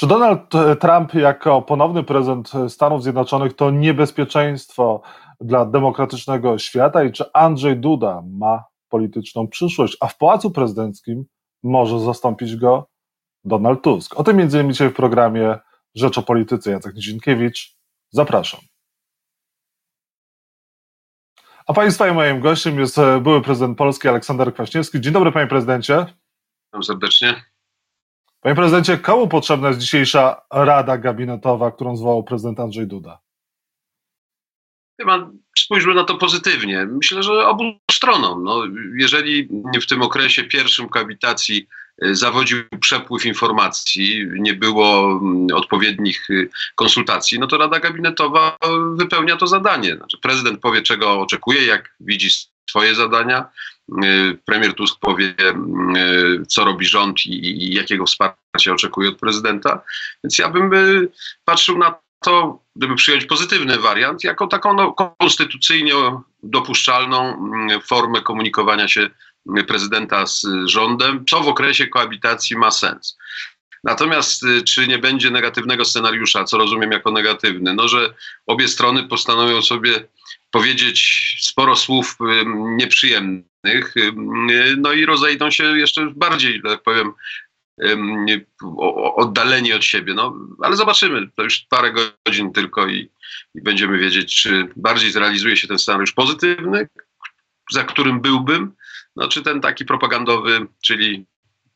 Czy Donald Trump jako ponowny prezydent Stanów Zjednoczonych to niebezpieczeństwo dla demokratycznego świata i czy Andrzej Duda ma polityczną przyszłość, a w Pałacu Prezydenckim może zastąpić go Donald Tusk? O tym między innymi dzisiaj w programie Rzecz o Polityce. Jacek Nizinkiewicz, zapraszam. A Państwa i moim gościem jest były prezydent Polski Aleksander Kwaśniewski. Dzień dobry Panie Prezydencie. Witam serdecznie. Panie prezydencie, komu potrzebna jest dzisiejsza rada gabinetowa, którą zwołał prezydent Andrzej Duda? Chyba spójrzmy na to pozytywnie. Myślę, że obu stronom. No, jeżeli w tym okresie pierwszym koabitacji e, zawodził przepływ informacji, nie było mm, odpowiednich e, konsultacji, no to Rada Gabinetowa wypełnia to zadanie. Znaczy, prezydent powie, czego oczekuje, jak widzi swoje zadania. Y, premier Tusk powie, y, co robi rząd i, jakiego wsparcia oczekuje od prezydenta. Więc ja bym y, patrzył na to, gdyby przyjąć pozytywny wariant, jako taką no, konstytucyjnie dopuszczalną formę komunikowania się prezydenta z rządem, co w okresie koabitacji ma sens. Natomiast czy nie będzie negatywnego scenariusza, co rozumiem jako negatywny, no że obie strony postanowią sobie powiedzieć sporo słów nieprzyjemnych, no i rozejdą się jeszcze bardziej, tak powiem, oddaleni od siebie. No, ale zobaczymy. To już parę godzin tylko i, i będziemy wiedzieć, czy bardziej zrealizuje się ten scenariusz pozytywny, za którym byłbym, no, czy ten taki propagandowy, czyli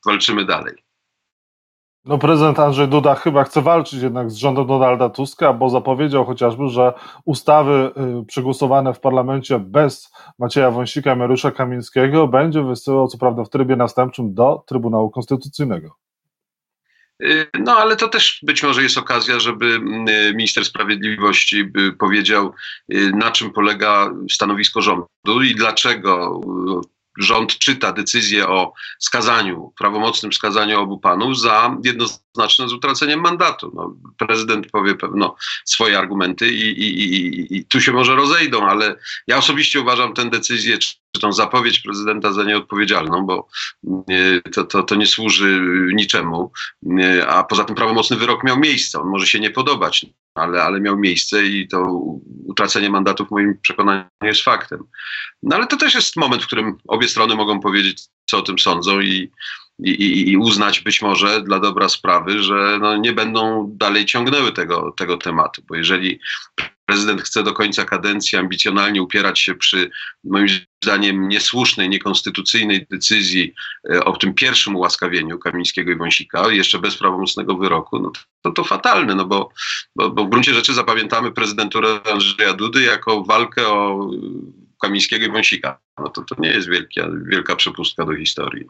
walczymy dalej. No, prezydent Andrzej Duda chyba chce walczyć jednak z rządem Donalda Tuska, bo zapowiedział chociażby, że ustawy y, przegłosowane w parlamencie bez Macieja Wąsika i Mariusza Kamińskiego będzie wysyłał, co prawda w trybie następczym, do Trybunału Konstytucyjnego. Y, no, ale to też być może jest okazja, żeby y, minister sprawiedliwości powiedział, na czym polega stanowisko rządu i dlaczego rząd czyta decyzję o skazaniu, prawomocnym skazaniu obu panów za jednoznaczne z utraceniem mandatu. No, prezydent powie pewno swoje argumenty i, i, i, i tu się może rozejdą, ale ja osobiście uważam tę decyzję, czy tą zapowiedź prezydenta za nieodpowiedzialną, bo to, to, to nie służy niczemu, a poza tym prawomocny wyrok miał miejsce, on może się nie podobać, ale, ale miał miejsce i to utracenie mandatu w moim przekonaniu jest faktem. No ale to też jest moment, w którym obie strony mogą powiedzieć, co o tym sądzą i, i, i uznać być może dla dobra sprawy, że no nie będą dalej ciągnęły tego, tego tematu, bo jeżeli prezydent chce do końca kadencji ambicjonalnie upierać się przy moim zdaniem niesłusznej, niekonstytucyjnej decyzji e, o tym pierwszym ułaskawieniu Kamińskiego i Wąsika, jeszcze bez prawomocnego wyroku, no to, to fatalne, no bo, bo, bo w gruncie rzeczy zapamiętamy prezydenturę Andrzeja Dudy jako walkę o Kamińskiego i Wąsika. No to, to nie jest wielka, wielka przepustka do historii.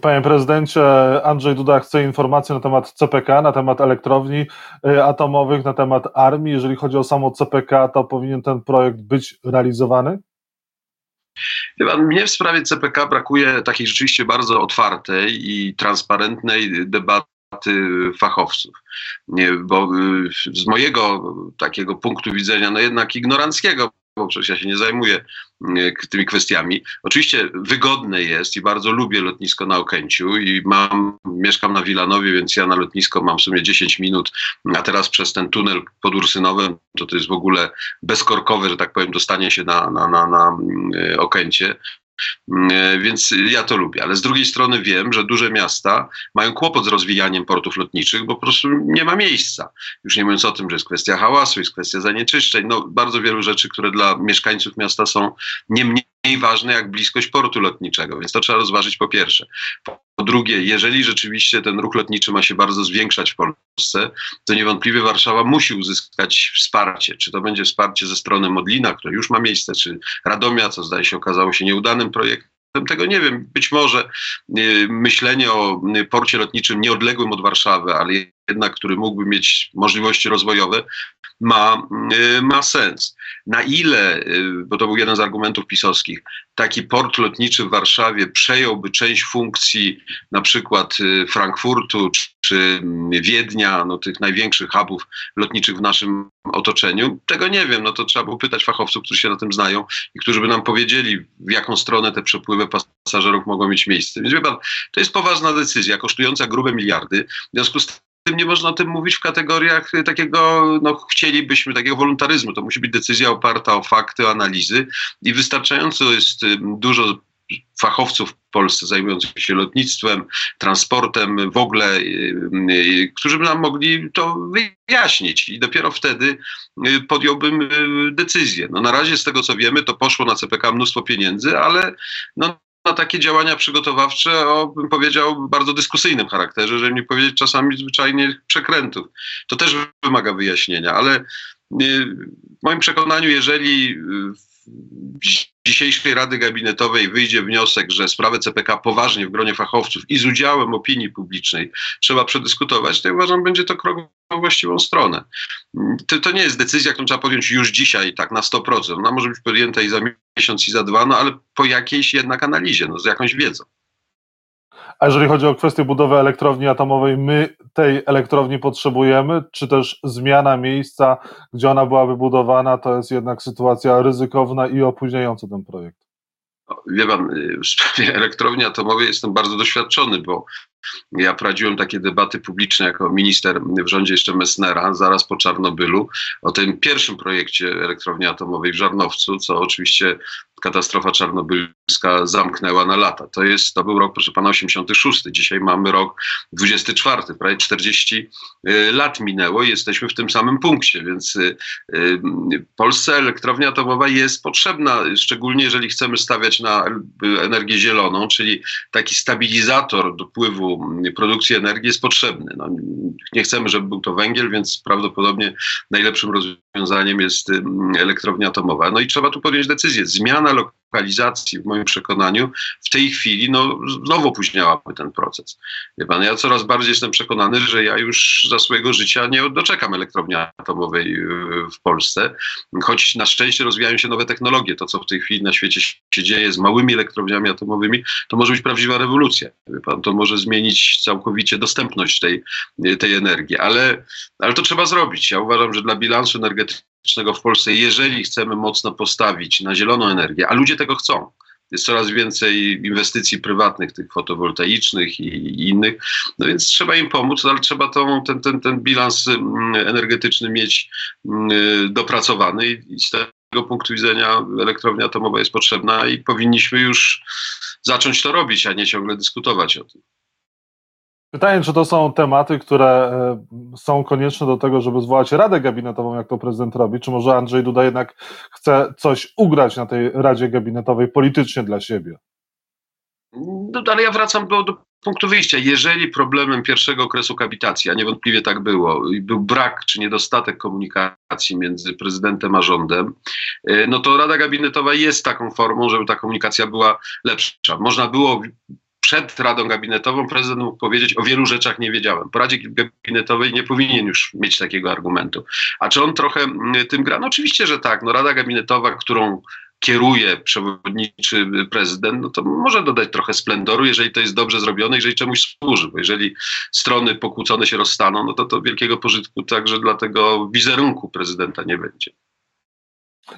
Panie prezydencie, Andrzej Duda chce informacji na temat CPK, na temat elektrowni y, atomowych, na temat armii. Jeżeli chodzi o samo CPK, to powinien ten projekt być realizowany? Chyba mnie w sprawie CPK brakuje takiej rzeczywiście bardzo otwartej i transparentnej debaty fachowców. Nie, bo y, z mojego takiego punktu widzenia, no jednak ignoranckiego, przecież ja się nie zajmuję mm, tymi kwestiami. Oczywiście wygodne jest i bardzo lubię lotnisko na Okęciu i mam, mieszkam na Wilanowie, więc ja na lotnisko mam w sumie 10 minut, a teraz przez ten tunel pod Ursynowem to to jest w ogóle bezkorkowe, że tak powiem, dostanie się na, na, na, na mm, Okęcie. Mm, e, więc ja to lubię, ale z drugiej strony wiem, że duże miasta mają kłopot z rozwijaniem portów lotniczych, bo po prostu nie ma miejsca. Już nie mówiąc o tym, że jest kwestia hałasu, jest kwestia zanieczyszczeń, no bardzo wielu rzeczy, które dla mieszkańców miasta są nie mniej ważne jak bliskość portu lotniczego, więc to trzeba rozważyć po pierwsze. Po drugie, jeżeli rzeczywiście ten ruch lotniczy ma się bardzo zwiększać w Polsce, to niewątpliwie Warszawa musi uzyskać wsparcie. Czy to będzie wsparcie ze strony Modlina, które już ma miejsce, czy Radomia, co zdaje się okazało się nieudanym projektem, tego nie wiem. Być może y, myślenie o y, porcie lotniczym nieodległym od Warszawy, ale jednak, który mógłby mieć możliwości rozwojowe, ma, y, ma sens. Na ile, y, bo to był jeden z argumentów pisowskich, taki port lotniczy w Warszawie przejąłby część funkcji na przykład y, Frankfurtu czy Wiednia, no, tych największych hubów lotniczych w naszym otoczeniu, tego nie wiem. No to trzeba było pytać fachowców, którzy się na tym znają i którzy by nam powiedzieli, w jaką stronę te przepływy pasażerów mogą mieć miejsce. Więc wie pan, to jest poważna decyzja, kosztująca grube miliardy. W związku z tym nie można o tym mówić w kategoriach takiego, no chcielibyśmy, takiego wolontaryzmu. To musi być decyzja oparta o fakty, analizy i wystarczająco jest dużo fachowców w Polsce zajmujących się lotnictwem, transportem, w ogóle, którzy by nam mogli to wyjaśnić i dopiero wtedy podjąłbym decyzję. No na razie z tego co wiemy, to poszło na CPK mnóstwo pieniędzy, ale no, na takie działania przygotowawcze o, bym powiedział, bardzo dyskusyjnym charakterze, żeby nie powiedzieć czasami zwyczajnie przekrętów. To też wymaga wyjaśnienia, ale y, w moim przekonaniu, jeżeli z dzisiejszej Rady Gabinetowej wyjdzie wniosek, że sprawę CPK poważnie w gronie fachowców i z udziałem opinii publicznej trzeba przedyskutować, to ja uważam, będzie to krok w właściwą stronę. To, to nie jest decyzja, którą trzeba podjąć już dzisiaj, tak na 100%. Ona może być podjęta i za miesiąc, i za dwa, no ale po jakiejś jednak analizie, no, z jakąś wiedzą. A jeżeli chodzi o kwestię budowy elektrowni atomowej, my tej elektrowni potrzebujemy, czy też zmiana miejsca, gdzie ona była wybudowana, to jest jednak sytuacja ryzykowna i opóźniająca ten projekt? Wie pan, w sprawie elektrowni atomowej jestem bardzo doświadczony, bo ja prowadziłem takie debaty publiczne jako minister w rządzie jeszcze Messnera, zaraz po Czarnobylu, o tym pierwszym projekcie elektrowni atomowej w Żarnowcu, co oczywiście katastrofa czarnobylska zamknęła na lata. To, jest, to był rok, proszę pana, 86. Dzisiaj mamy rok 24. Prawie 40 y, lat minęło i jesteśmy w tym samym punkcie, więc y, y, Polsce elektrownia atomowa jest potrzebna, szczególnie jeżeli chcemy stawiać na energię zieloną, czyli taki stabilizator dopływu produkcji energii jest potrzebny. No, nie chcemy, żeby był to węgiel, więc prawdopodobnie najlepszym rozwiązaniem jest elektrownia atomowa. No i trzeba tu podjąć decyzję. Zmiana lokalizacji, w moim przekonaniu, w tej chwili no, znowu opóźniałaby ten proces. Wie pan, ja coraz bardziej jestem przekonany, że ja już za swojego życia nie doczekam elektrowni atomowej y, w Polsce, choć na szczęście rozwijają się nowe technologie. To, co w tej chwili na świecie się dzieje z małymi elektrowniami atomowymi, to może być prawdziwa rewolucja. Wie pan, to może zmienić całkowicie dostępność tej, tej energii, ale, ale to trzeba zrobić. Ja uważam, że dla bilansu energetycznego w Polsce, jeżeli chcemy mocno postawić na zieloną energię, a ludzie tego chcą. Jest coraz więcej inwestycji prywatnych, tych fotowoltaicznych i, innych, no więc trzeba im pomóc, ale trzeba tą, ten, ten, ten bilans mm, energetyczny mieć mm, dopracowany i z tego punktu widzenia elektrownia atomowa jest potrzebna i powinniśmy już zacząć to robić, a nie ciągle dyskutować o tym. Pytanie, czy to są tematy, które e, są konieczne do tego, żeby zwołać Radę Gabinetową, jak to prezydent robi? Czy może Andrzej Duda jednak chce coś ugrać na tej Radzie Gabinetowej politycznie dla siebie? No, ale ja wracam do, do punktu wyjścia. Jeżeli problemem pierwszego okresu kapitacji, a niewątpliwie tak było, był brak czy niedostatek komunikacji między prezydentem a rządem, e, no to Rada Gabinetowa jest taką formą, żeby ta komunikacja była lepsza. Można było przed Radą Gabinetową prezydent mógł powiedzieć, o wielu rzeczach nie wiedziałem. Po Radzie Gabinetowej nie powinien już mieć takiego argumentu. A czy on trochę mm, tym gra? No oczywiście, że tak. No Rada Gabinetowa, którą kieruje przewodniczy prezydent, no to może dodać trochę splendoru, jeżeli to jest dobrze zrobione, jeżeli czemuś służy, bo jeżeli strony pokłócone się rozstaną, no to to wielkiego pożytku także dla tego wizerunku prezydenta nie będzie.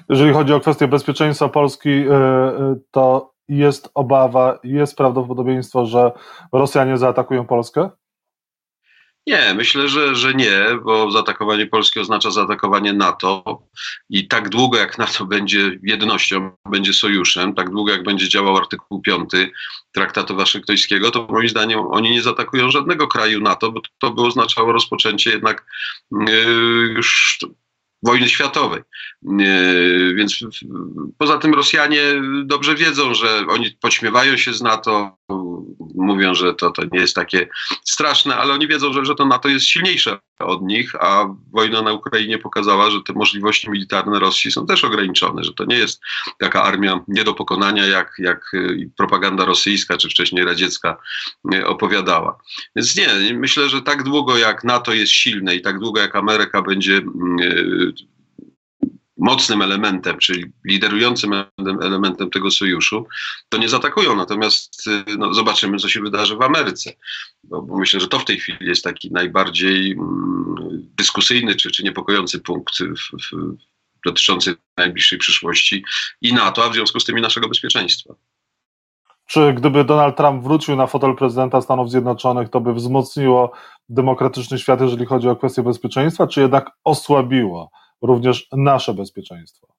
Jeżeli chodzi o kwestię bezpieczeństwa Polski, e, e, to jest obawa, jest prawdopodobieństwo, że Rosjanie zaatakują Polskę? Nie, myślę, że, że nie, bo zaatakowanie Polski oznacza zaatakowanie NATO i tak długo jak NATO będzie jednością, będzie sojuszem, tak długo jak będzie działał artykuł 5 traktatu waszyngtońskiego, to moim zdaniem oni nie zaatakują żadnego kraju NATO, bo to by oznaczało rozpoczęcie jednak yy, już wojny światowej. Więc poza tym Rosjanie dobrze wiedzą, że oni podśmiewają się z NATO, mówią, że to, to nie jest takie straszne, ale oni wiedzą, że, że to NATO jest silniejsze od nich, a wojna na Ukrainie pokazała, że te możliwości militarne Rosji są też ograniczone, że to nie jest taka armia nie do pokonania, jak, jak y, propaganda rosyjska czy wcześniej radziecka y, opowiadała. Więc nie, myślę, że tak długo jak NATO jest silne i tak długo jak Ameryka będzie y, mocnym elementem, czyli liderującym elementem tego sojuszu, to nie zaatakują. Natomiast y, no, zobaczymy, co się wydarzy w Ameryce. Bo, myślę, że to w tej chwili jest taki najbardziej mm, dyskusyjny czy, czy niepokojący punkt w, w, dotyczący najbliższej przyszłości i NATO, a w związku z tym i naszego bezpieczeństwa. Czy gdyby Donald Trump wrócił na fotel prezydenta Stanów Zjednoczonych, to by wzmocniło demokratyczny świat, jeżeli chodzi o kwestie bezpieczeństwa, czy jednak osłabiło? Również nasze bezpieczeństwo?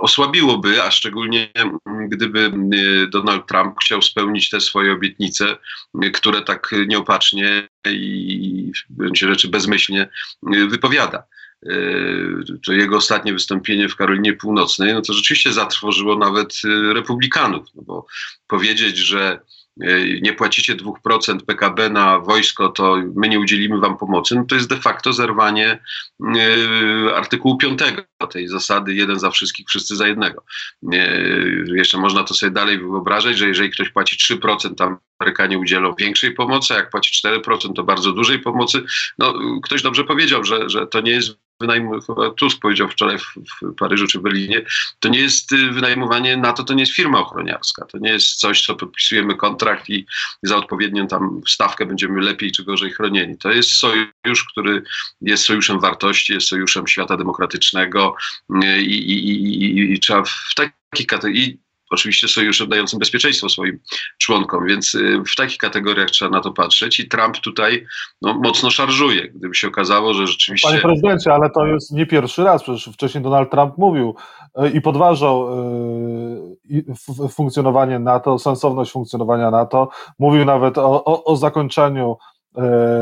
Osłabiłoby, a szczególnie gdyby y, Donald Trump chciał spełnić te swoje obietnice, y, które tak nieopatrznie i w gruncie rzeczy bezmyślnie y, wypowiada. To jego ostatnie wystąpienie w Karolinie Północnej, no to rzeczywiście zatrwożyło nawet republikanów, no bo powiedzieć, że nie płacicie 2% PKB na wojsko, to my nie udzielimy wam pomocy, no to jest de facto zerwanie e, artykułu 5 tej zasady jeden za wszystkich, wszyscy za jednego. E, jeszcze można to sobie dalej wyobrażać, że jeżeli ktoś płaci 3%, tam Amerykanie udzielą większej pomocy, a jak płaci 4%, to bardzo dużej pomocy. No, ktoś dobrze powiedział, że, że to nie jest wynajmowanie, Tusk powiedział wczoraj w, w, Paryżu czy Berlinie, to nie jest y, wynajmowanie NATO, to nie jest firma ochroniarska, to nie jest coś, co podpisujemy kontrakt i za odpowiednią tam stawkę będziemy lepiej czy gorzej chronieni. To jest sojusz, który jest sojuszem wartości, jest sojuszem świata demokratycznego y, i, i, i, i trzeba w takich kategoriach oczywiście sojuszem dającym bezpieczeństwo swoim członkom, więc y, w takich kategoriach trzeba na to patrzeć i Trump tutaj no, mocno szarżuje, gdyby się okazało, że rzeczywiście... Panie prezydencie, ale to jest nie pierwszy raz, przecież wcześniej Donald Trump mówił y, i podważał y, funkcjonowanie NATO, sensowność funkcjonowania NATO, mówił nawet o, o, o zakończeniu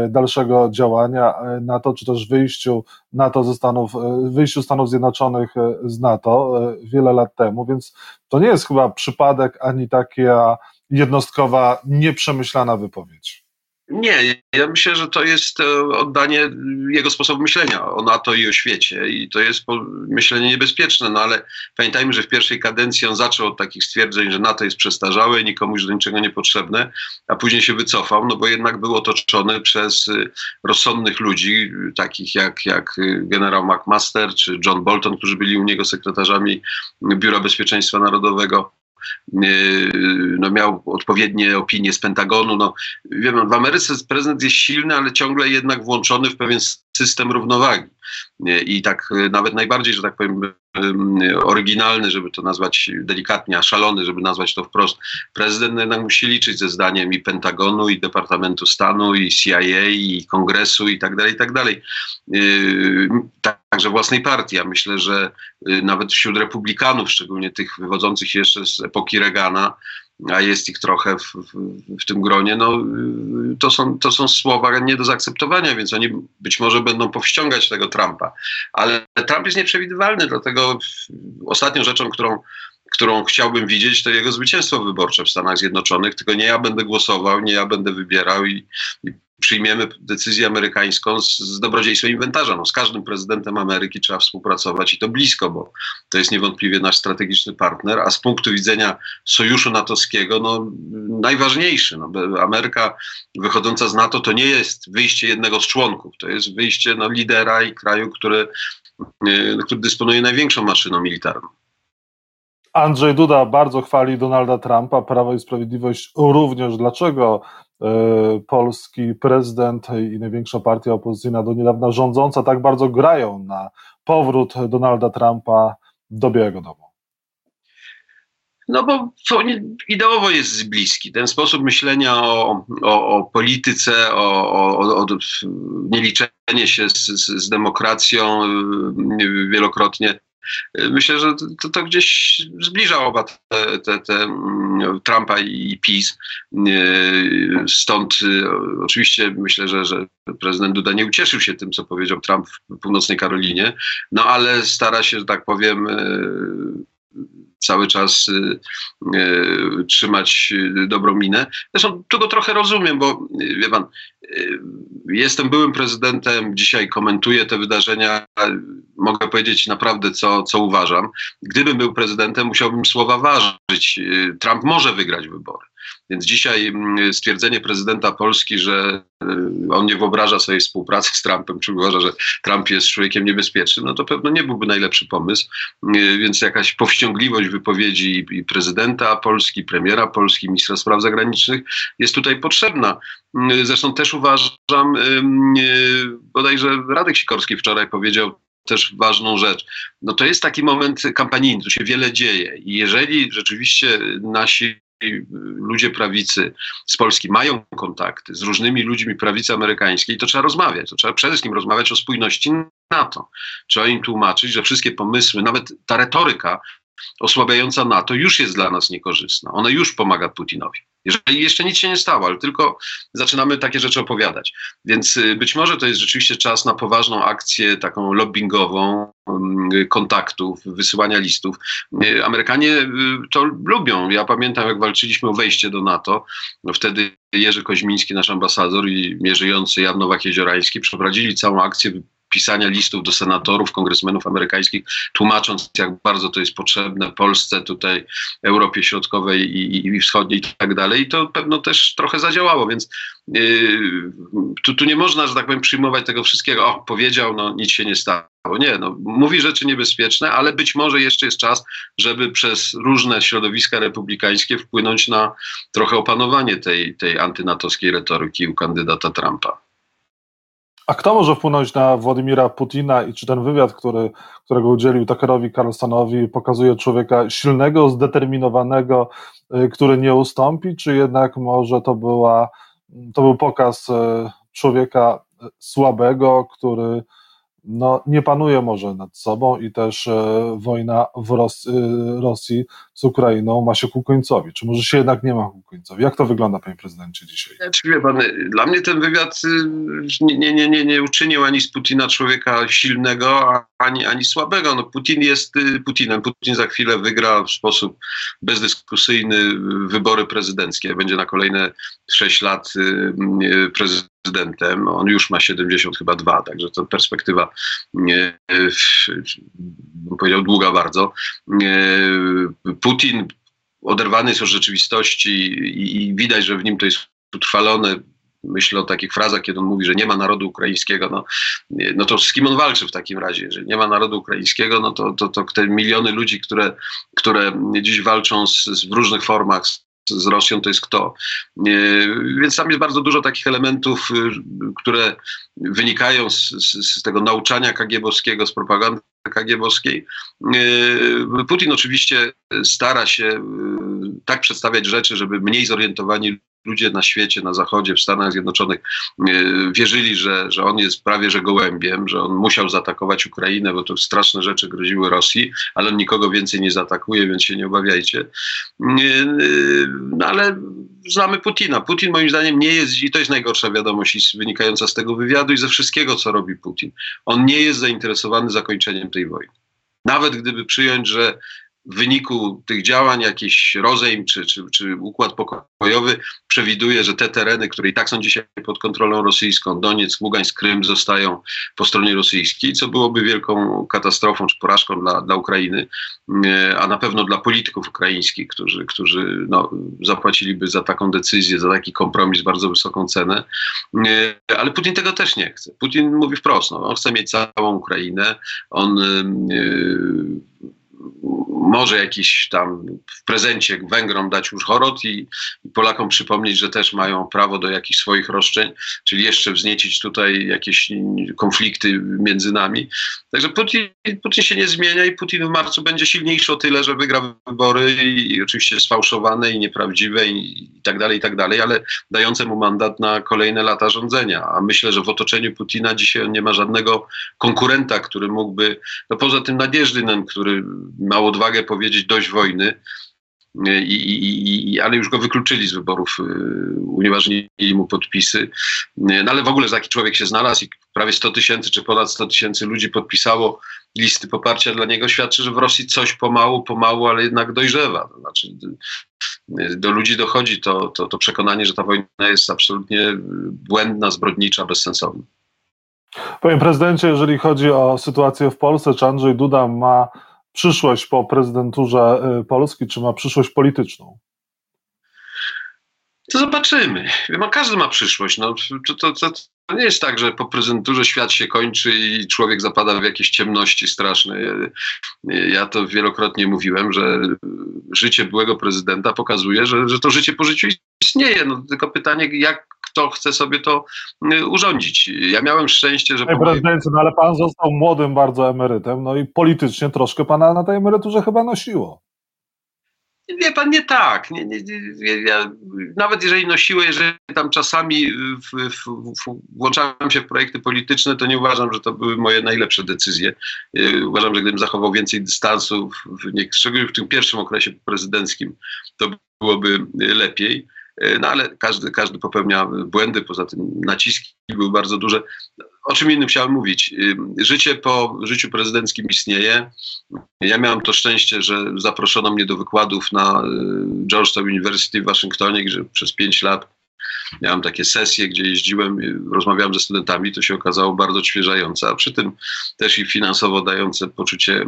dalszego działania e, NATO, czy też wyjściu NATO ze Stanów, e, wyjściu Stanów Zjednoczonych z NATO wiele lat temu, więc to nie jest chyba przypadek ani taka jednostkowa, nieprzemyślana wypowiedź. Nie, ja myślę, że to jest e, oddanie jego sposobu myślenia. O NATO i o świecie i to jest myślenie niebezpieczne, no ale pamiętajmy, że w pierwszej kadencji on zaczął od takich stwierdzeń, że NATO jest przestarzałe, nikomu już do niczego niepotrzebne, a później się wycofał, no bo jednak był otoczony przez e, rozsądnych ludzi, takich jak, jak e, generał McMaster czy John Bolton, którzy byli u niego sekretarzami Biura Bezpieczeństwa Narodowego no miał odpowiednie opinie z Pentagonu. No, wiem, w Ameryce prezydent jest silny, ale ciągle jednak włączony w pewien system równowagi. I tak e, nawet najbardziej, że tak powiem, oryginalny, żeby to nazwać delikatnie, a szalony, żeby nazwać to wprost, prezydent jednak musi liczyć ze zdaniem i Pentagonu, i Departamentu Stanu, i CIA, i Kongresu, i tak dalej, i tak dalej. Także własnej partii. Ja myślę, że yy, nawet wśród republikanów, szczególnie tych wywodzących jeszcze z epoki Reagana, a jest ich trochę w, w, w, tym gronie, no, to, są, to są słowa nie do zaakceptowania, więc oni być może będą powściągać tego Trumpa. Ale Trump jest nieprzewidywalny, dlatego ostatnią rzeczą, którą którą chciałbym widzieć, to jego zwycięstwo wyborcze w Stanach Zjednoczonych, tylko nie ja będę głosował, nie ja będę wybierał i, i przyjmiemy decyzję amerykańską z, z dobrodziejstwem inwentarza. No, z każdym prezydentem Ameryki trzeba współpracować i to blisko, bo to jest niewątpliwie nasz strategiczny partner, a z punktu widzenia sojuszu natowskiego, no, najważniejszy. No, Ameryka wychodząca z NATO to nie jest wyjście jednego z członków, to jest wyjście no, lidera i kraju, który, yy, który dysponuje największą maszyną militarną. Andrzej Duda bardzo chwali Donalda Trumpa, Prawo i Sprawiedliwość również. Dlaczego polski prezydent i największa partia opozycyjna do niedawna rządząca tak bardzo grają na powrót Donalda Trumpa do Białego Domu? No bo ideowo jest bliski. Ten sposób myślenia o, o, o polityce, o, o, o nieliczenie się z, z, demokracją y, wielokrotnie Myślę, że to, to gdzieś zbliża oba te, te, te, mm, Trumpa i PiS. Stąd y, oczywiście myślę, że, że prezydent Duda nie ucieszył się tym, co powiedział Trump w północnej Karolinie, no ale stara się, że tak powiem, y, cały czas trzymać dobrą minę. Zresztą tu go trochę rozumiem, bo wie pan, jestem byłym prezydentem, dzisiaj komentuję te wydarzenia, mogę powiedzieć naprawdę, co, co uważam. Gdybym był prezydentem, musiałbym słowa ważyć. Trump może wygrać wybory. Więc dzisiaj mm, stwierdzenie prezydenta Polski, że y, on nie wyobraża sobie współpracy z Trumpem, czy uważa, że Trump jest człowiekiem niebezpiecznym, no to pewno nie byłby najlepszy pomysł. Y, więc jakaś powściągliwość wypowiedzi i prezydenta Polski, premiera Polski, ministra spraw zagranicznych jest tutaj potrzebna. Y, zresztą też uważam, bodajże Radek Sikorski wczoraj powiedział, też ważną rzecz. No to jest taki moment kampanijny, tu się wiele dzieje i jeżeli rzeczywiście nasi ludzie prawicy z Polski mają kontakty z różnymi ludźmi prawicy amerykańskiej, to trzeba rozmawiać. To trzeba przede wszystkim rozmawiać o spójności NATO. Trzeba im tłumaczyć, że wszystkie pomysły, nawet ta retoryka osłabiająca NATO już jest dla nas niekorzystna. Ona już pomaga Putinowi. Jeżeli jeszcze nic się nie stało, ale tylko zaczynamy takie rzeczy opowiadać. Więc y, być może to jest rzeczywiście czas na poważną akcję taką lobbyingową, kontaktów, wysyłania listów. Y, Amerykanie y, to lubią. Ja pamiętam, jak walczyliśmy o wejście do NATO, no wtedy Jerzy Koźmiński, nasz ambasador i mierzyjący Jan Nowak-Jeziorański przeprowadzili całą akcję pisania listów do senatorów, kongresmenów amerykańskich, tłumacząc, jak bardzo to jest potrzebne Polsce, tutaj Europie Środkowej i, i Wschodniej i tak dalej. I to pewno też trochę zadziałało, więc yy, tu, tu nie można, że tak powiem, przyjmować tego wszystkiego. O, powiedział, no nic się nie stało. Nie, no, mówi rzeczy niebezpieczne, ale być może jeszcze jest czas, żeby przez różne środowiska republikańskie wpłynąć na trochę opanowanie tej, tej antynatowskiej retoryki u kandydata Trumpa. A kto może wpłynąć na Władimira Putina i czy ten wywiad, który, którego udzielił Tuckerowi Carlsonowi, pokazuje człowieka silnego, zdeterminowanego, y, który nie ustąpi, czy jednak może to, była, to był pokaz y, człowieka słabego, który no, nie panuje może nad sobą i też e, wojna w Ros e, Rosji z Ukrainą ma się ku końcowi. Czy może się jednak nie ma ku końcowi? Jak to wygląda, panie prezydencie, dzisiaj? Znaczy, wie pan, dla mnie ten wywiad y, nie, nie, nie, nie uczynił ani z Putina człowieka silnego, ani, ani słabego. No, Putin jest y, Putinem. Putin za chwilę wygra w sposób bezdyskusyjny wybory prezydenckie. Będzie na kolejne sześć lat y, prezydentem. On już ma 70 chyba dwa, także to perspektywa, nie, bym powiedział, długa bardzo. Putin oderwany jest od rzeczywistości i, widać, że w nim to jest utrwalone myślę o takich frazach, kiedy on mówi, że nie ma narodu ukraińskiego, no, no to z kim on walczy w takim razie? Jeżeli nie ma narodu ukraińskiego, no to, to, to te miliony ludzi, które, które dziś walczą z, z w różnych formach z Rosją to jest kto. Więc tam jest bardzo dużo takich elementów, y, które wynikają z, z, z tego nauczania kagiebowskiego, z propagandy kagiebowskiej. Putin oczywiście stara się tak przedstawiać rzeczy, żeby mniej zorientowani ludzie na świecie, na Zachodzie, w Stanach Zjednoczonych e, wierzyli, że, że on jest prawie że gołębiem, że on musiał zaatakować Ukrainę, bo to straszne rzeczy groziły Rosji, ale on nikogo więcej nie zaatakuje, więc się nie obawiajcie. E, no ale znamy Putina. Putin moim zdaniem nie jest, i to jest najgorsza wiadomość wynikająca z tego wywiadu i ze wszystkiego, co robi Putin. On nie jest zainteresowany zakończeniem tej wojny. Nawet gdyby przyjąć, że w wyniku tych działań jakiś rozejm czy, czy, czy układ pokojowy przewiduje, że te tereny, które i tak są dzisiaj pod kontrolą rosyjską, Donieck, Ługańsk, Krym zostają po stronie rosyjskiej, co byłoby wielką katastrofą czy porażką dla, dla Ukrainy, e, a na pewno dla polityków ukraińskich, którzy, którzy no, zapłaciliby za taką decyzję, za taki kompromis bardzo wysoką cenę. E, ale Putin tego też nie chce. Putin mówi wprost, no, on chce mieć całą Ukrainę, on yy, może jakiś tam w prezencie Węgrom dać już horot i, i, Polakom przypomnieć, że też mają prawo do jakichś swoich roszczeń, czyli jeszcze wzniecić tutaj jakieś konflikty między nami. Także Putin, Putin się nie zmienia i Putin w marcu będzie silniejszy o tyle, że wygra wybory i, i oczywiście sfałszowane i nieprawdziwe i, i, tak dalej, i tak dalej, ale dające mu mandat na kolejne lata rządzenia. A myślę, że w otoczeniu Putina dzisiaj nie ma żadnego konkurenta, który mógłby, no poza tym Nadjeżdynem, który ma odwagę powiedzieć dość wojny, i, i, i, ale już go wykluczyli z wyborów, y, unieważnili mu podpisy. No ale w ogóle taki człowiek się znalazł i prawie 100 tysięcy czy ponad 100 tysięcy ludzi podpisało listy poparcia dla niego, świadczy, że w Rosji coś pomału, pomału, ale jednak dojrzewa. To znaczy, do ludzi dochodzi to, to, to przekonanie, że ta wojna jest absolutnie błędna, zbrodnicza, bezsensowna. Panie prezydencie, jeżeli chodzi o sytuację w Polsce, czy Andrzej Duda ma przyszłość po prezydenturze y, Polski, czy ma przyszłość polityczną? To zobaczymy. Każdy ma przyszłość. No, to, to, to, to nie jest tak, że po prezydenturze świat się kończy i człowiek zapada w jakieś ciemności straszne. Ja to wielokrotnie mówiłem, że życie byłego prezydenta pokazuje, że, że to życie po życiu istnieje. No, tylko pytanie, jak kto chce sobie to y, urządzić. Ja miałem szczęście, że. Panie prezydencie, no ale pan został młodym bardzo emerytem, no i politycznie troszkę pana na tej emeryturze chyba nosiło. Wie pan, nie tak. Nie, nie, nie, ja, nawet jeżeli nosiły, jeżeli tam czasami w, w, w, włączałem się w projekty polityczne, to nie uważam, że to były moje najlepsze decyzje. Y, uważam, że gdybym zachował więcej dystansu, w, szczególnie w tym pierwszym okresie prezydenckim, to byłoby lepiej. Y, no ale każdy, każdy popełnia błędy, poza tym naciski były bardzo duże. O czym innym chciałem mówić? Y, życie po życiu prezydenckim istnieje. Ja miałem to szczęście, że zaproszono mnie do wykładów na y, Georgetown University w Waszyngtonie, gdzie przez pięć lat miałem takie sesje, gdzie jeździłem, rozmawiałem ze studentami, to się okazało bardzo odświeżające, a przy tym też i finansowo dające poczucie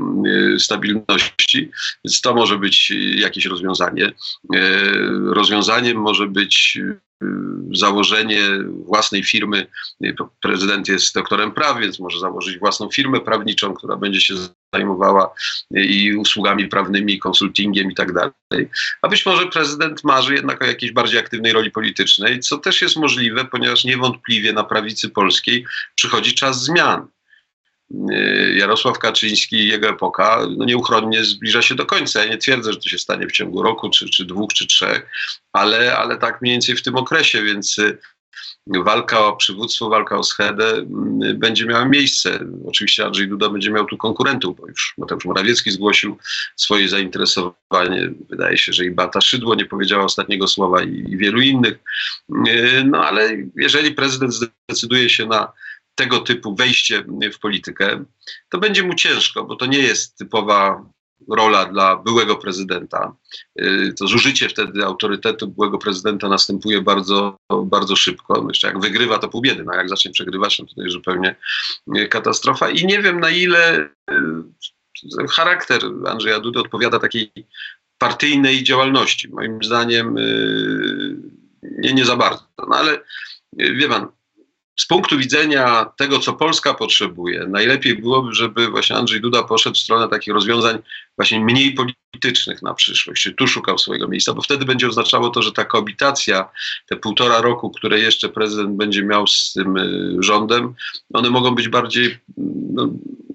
stabilności, więc to może być jakieś rozwiązanie. Rozwiązaniem może być założenie własnej firmy. Prezydent jest doktorem praw, więc może założyć własną firmę prawniczą, która będzie się zajmowała i usługami prawnymi, konsultingiem i tak dalej. A być może prezydent marzy jednak o jakiejś bardziej aktywnej roli politycznej, co też jest możliwe, ponieważ niewątpliwie na prawicy polskiej przychodzi czas zmian. Y, Jarosław Kaczyński i jego epoka no nieuchronnie zbliża się do końca. Ja nie twierdzę, że to się stanie w ciągu roku, czy, czy dwóch, czy trzech, ale, ale tak mniej więcej w tym okresie, więc y, walka o przywództwo, walka o schedę y, będzie miała miejsce. Oczywiście Andrzej Duda będzie miał tu konkurentów, bo już Mateusz Morawiecki zgłosił swoje zainteresowanie. Wydaje się, że i Bata Szydło nie powiedziała ostatniego słowa i, i wielu innych. No ale jeżeli prezydent zdecyduje się na tego typu wejście w politykę, to będzie mu ciężko, bo to nie jest typowa rola dla byłego prezydenta. Y, to zużycie wtedy autorytetu byłego prezydenta następuje bardzo, bardzo szybko. No jeszcze jak wygrywa, to pół biedy, no jak zacznie przegrywać, no to jest zupełnie y, katastrofa. I nie wiem na ile y, charakter Andrzeja Dudy odpowiada takiej partyjnej działalności. Moim zdaniem nie, nie za bardzo. No ale wie pan, z punktu widzenia tego, co Polska potrzebuje, najlepiej byłoby, żeby właśnie Andrzej Duda poszedł w stronę takich rozwiązań właśnie mniej politycznych na przyszłość, tu szukał swojego miejsca, bo wtedy będzie oznaczało to, że ta koabitacja, te półtora roku, które jeszcze prezydent będzie miał z tym y, rządem, one mogą być bardziej no,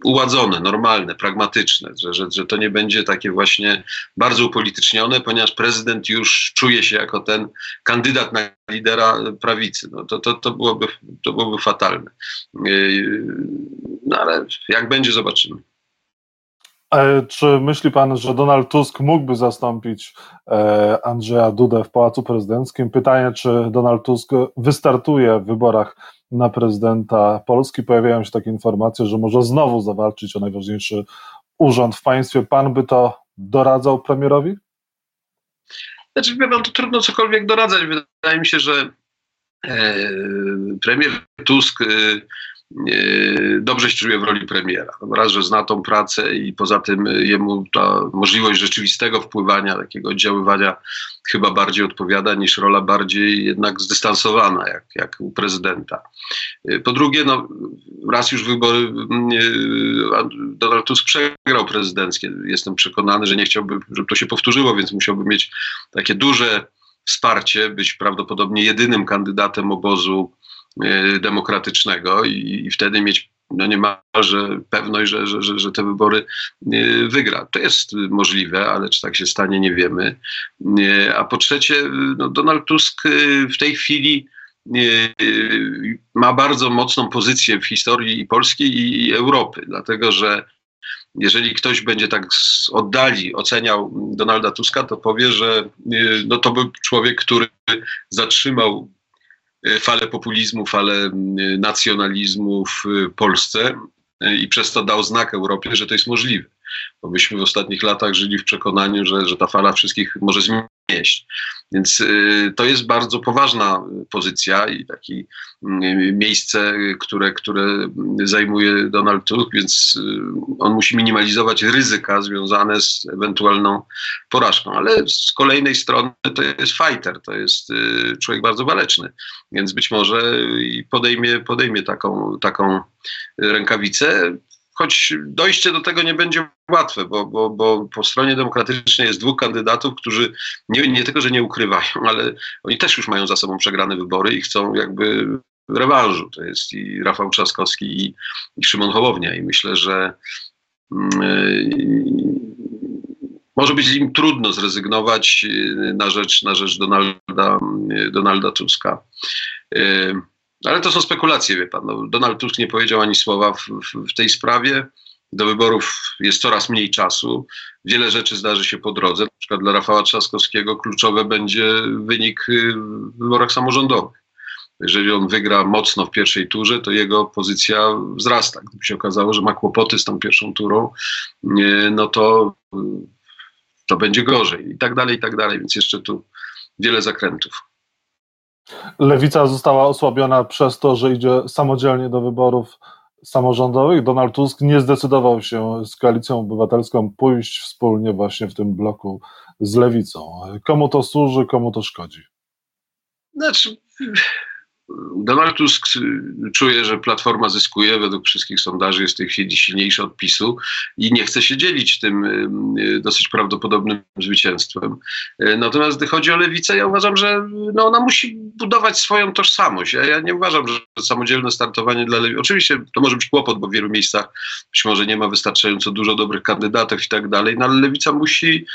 uładzone, normalne, pragmatyczne, że, że, że to nie będzie takie właśnie bardzo upolitycznione, ponieważ prezydent już czuje się jako ten kandydat na lidera prawicy. No to, to, to, byłoby, to byłoby fatalne. Yy, no ale jak będzie, zobaczymy. Czy myśli pan, że Donald Tusk mógłby zastąpić e, Andrzeja Dudę w Pałacu Prezydenckim? Pytanie, czy Donald Tusk wystartuje w wyborach na prezydenta Polski. Pojawiają się takie informacje, że może znowu zawalczyć o najważniejszy urząd w państwie. Pan by to doradzał premierowi? Znaczy, wie to trudno cokolwiek doradzać. Wydaje mi się, że e, premier Tusk e, dobrze się czuje w roli premiera. Raz, że zna tą pracę i poza tym jemu ta możliwość rzeczywistego wpływania, takiego oddziaływania chyba bardziej odpowiada niż rola bardziej jednak zdystansowana, jak, jak u prezydenta. Po drugie, no, raz już wybory mm, Donald Tusk przegrał prezydenckie. Jestem przekonany, że nie chciałby, żeby to się powtórzyło, więc musiałby mieć takie duże wsparcie, być prawdopodobnie jedynym kandydatem obozu demokratycznego i, wtedy mieć no niemalże pewność, że, że, że, że te wybory e, wygra. To jest możliwe, ale czy tak się stanie, nie wiemy. E, a po trzecie, no Donald Tusk w tej chwili ma bardzo mocną pozycję w historii i Polski i Europy, dlatego że jeżeli ktoś będzie tak z oddali oceniał Donalda Tuska, to powie, że no to był człowiek, który zatrzymał falę populizmu, falę nacjonalizmu w Polsce i przez to dał znak Europie, że to jest możliwe. Bo myśmy w ostatnich latach żyli w przekonaniu, że, że ta fala wszystkich może zmieść. Więc y, to jest bardzo poważna pozycja i takie y, miejsce, które, które zajmuje Donald Tusk, więc y, on musi minimalizować ryzyka związane z ewentualną porażką. Ale z kolejnej strony to jest fighter, to jest człowiek bardzo waleczny, więc być może podejmie, podejmie taką, taką rękawicę choć dojście do tego nie będzie łatwe, bo, bo, bo po stronie demokratycznej jest dwóch kandydatów, którzy nie, nie tylko, że nie ukrywają, ale oni też już mają za sobą przegrane wybory i chcą jakby rewanżu. To jest i Rafał Trzaskowski i, i Szymon Hołownia i myślę, że yy, może być im trudno zrezygnować y, na rzecz, na rzecz Donalda, y, Donalda Tuska. Yy, ale to są spekulacje, wie pan. No, Donald Tusk nie powiedział ani słowa w, w, w, tej sprawie. Do wyborów jest coraz mniej czasu. Wiele rzeczy zdarzy się po drodze. Na przykład dla Rafała Trzaskowskiego kluczowe będzie wynik y, w wyborach samorządowych. Jeżeli on wygra mocno w pierwszej turze, to jego pozycja wzrasta. Gdyby się okazało, że ma kłopoty z tą pierwszą turą, no to, to będzie gorzej i tak dalej, i tak dalej. Więc jeszcze tu wiele zakrętów. Lewica została osłabiona przez to, że idzie samodzielnie do wyborów samorządowych. Donald Tusk nie zdecydował się z koalicją obywatelską pójść wspólnie właśnie w tym bloku z lewicą. Komu to służy, komu to szkodzi? Znaczy, Donald Tusk czuje, że Platforma zyskuje, według wszystkich sondaży jest w tej chwili silniejsza od PiSu i nie chce się dzielić tym y, dosyć prawdopodobnym zwycięstwem. Y, natomiast gdy chodzi o lewicę, ja uważam, że no ona musi budować swoją tożsamość. Ja, ja nie uważam, że samodzielne startowanie dla lewicy, oczywiście to może być kłopot, bo w wielu miejscach być może nie ma wystarczająco dużo dobrych kandydatów i tak dalej, no ale lewica musi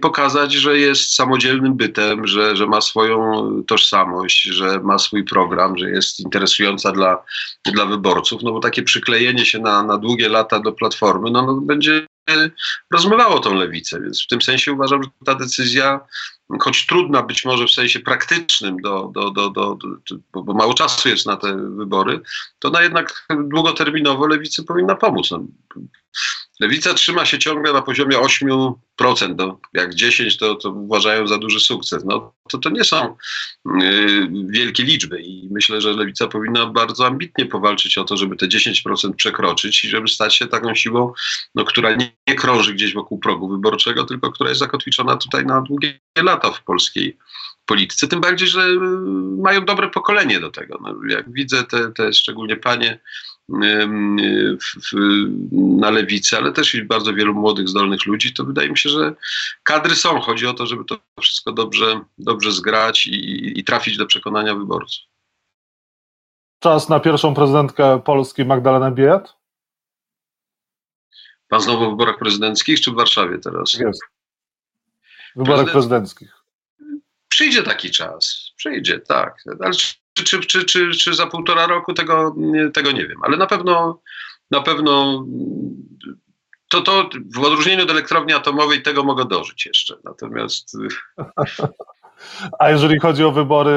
pokazać, że jest samodzielnym bytem, że, że ma swoją tożsamość, że ma swój program program, że jest interesująca dla, dla wyborców, no bo takie przyklejenie się na, na długie lata do platformy, no, no będzie rozmywało tą lewicę, więc w tym sensie uważam, że ta decyzja, choć trudna być może w sensie praktycznym, do, do, do, do, bo mało czasu jest na te wybory, to ona jednak długoterminowo lewicy powinna pomóc. Lewica trzyma się ciągle na poziomie 8%, no, jak 10% to, to uważają za duży sukces. No, to, to nie są y, wielkie liczby i myślę, że Lewica powinna bardzo ambitnie powalczyć o to, żeby te 10% przekroczyć i żeby stać się taką siłą, no, która nie, nie krąży gdzieś wokół progu wyborczego, tylko która jest zakotwiczona tutaj na długie lata w polskiej polityce, tym bardziej, że y, mają dobre pokolenie do tego. No, jak widzę te, te szczególnie panie w, w, na lewicy, ale też i bardzo wielu młodych, zdolnych ludzi, to wydaje mi się, że kadry są. Chodzi o to, żeby to wszystko dobrze, dobrze zgrać i, i trafić do przekonania wyborców. Czas na pierwszą prezydentkę Polski Magdalenę Biejat? Pan znowu w wyborach prezydenckich, czy w Warszawie teraz? Jest. W wyborach Prezydent... prezydenckich. Przyjdzie taki czas, przyjdzie, tak. Ale czy, czy, czy, czy za półtora roku, tego, tego nie wiem, ale na pewno na pewno to, to w odróżnieniu od elektrowni atomowej tego mogę dożyć jeszcze. Natomiast. A jeżeli chodzi o wybory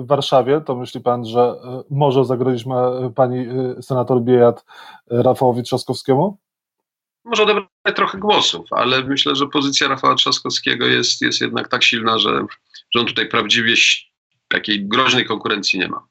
w Warszawie, to myśli pan, że e, może zagrozić ma pani e, senator Biejat e, Rafałowi Trzaskowskiemu? Może odebrać trochę głosów, ale myślę, że pozycja Rafała Trzaskowskiego jest, jest jednak tak silna, że, że on tutaj prawdziwie takiej groźnej konkurencji nie ma.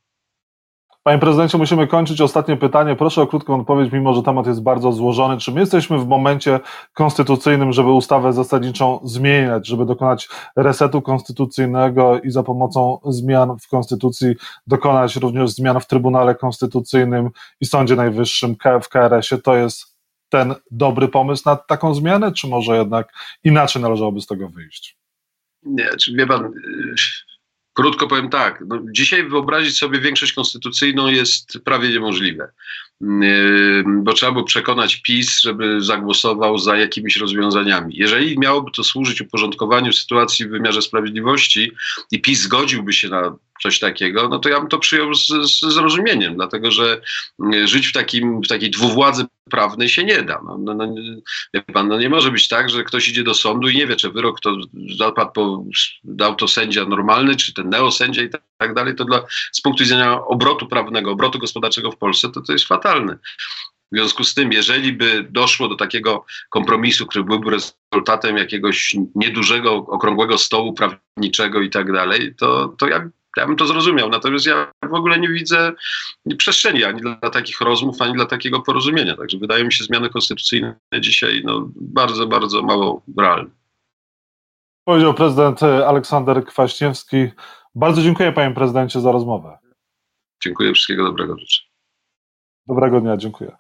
Panie prezydencie, musimy kończyć. Ostatnie pytanie. Proszę o krótką odpowiedź, mimo że temat jest bardzo złożony. Czy my jesteśmy w momencie konstytucyjnym, żeby ustawę zasadniczą zmieniać, żeby dokonać resetu konstytucyjnego i za pomocą zmian w konstytucji dokonać również zmian w Trybunale Konstytucyjnym i Sądzie Najwyższym w KRS-ie? To jest ten dobry pomysł na taką zmianę, czy może jednak inaczej należałoby z tego wyjść? Nie, czy wie pan, Krótko powiem tak, no, dzisiaj wyobrazić sobie większość konstytucyjną jest prawie niemożliwe, bo trzeba było przekonać PiS, żeby zagłosował za jakimiś rozwiązaniami. Jeżeli miałoby to służyć uporządkowaniu sytuacji w wymiarze sprawiedliwości i PiS zgodziłby się na coś takiego, no to ja bym to przyjął z, z zrozumieniem, dlatego że mm, żyć w, takim, w takiej dwuwładzy prawnej się nie da. No, no, no, pan, no nie może być tak, że ktoś idzie do sądu i nie wie, czy wyrok to zapadł dał to sędzia normalny, czy ten neosędzia i tak tak dalej, to dla, z punktu widzenia obrotu prawnego, obrotu gospodarczego w Polsce, to to jest fatalne. W związku z tym, jeżeli by doszło do takiego kompromisu, który byłby rezultatem jakiegoś niedużego, okrągłego stołu prawniczego i tak dalej, to, to ja, ja bym to zrozumiał. Natomiast ja w ogóle nie widzę przestrzeni ani dla takich rozmów, ani dla takiego porozumienia. Także wydaje mi się zmiany konstytucyjne dzisiaj no, bardzo, bardzo mało realne. Powiedział prezydent Aleksander Kwaśniewski. Bardzo dziękuję panie prezydencie za rozmowę. Dziękuję, wszystkiego dobrego życzę. Dobrego dnia, dziękuję.